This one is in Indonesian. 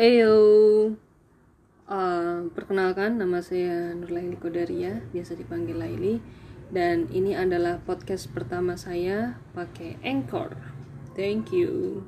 Eyo, uh, eh, perkenalkan nama saya Nur Nurlaili Kodaria, biasa dipanggil Laili, dan ini adalah podcast pertama saya pakai Anchor. Thank you.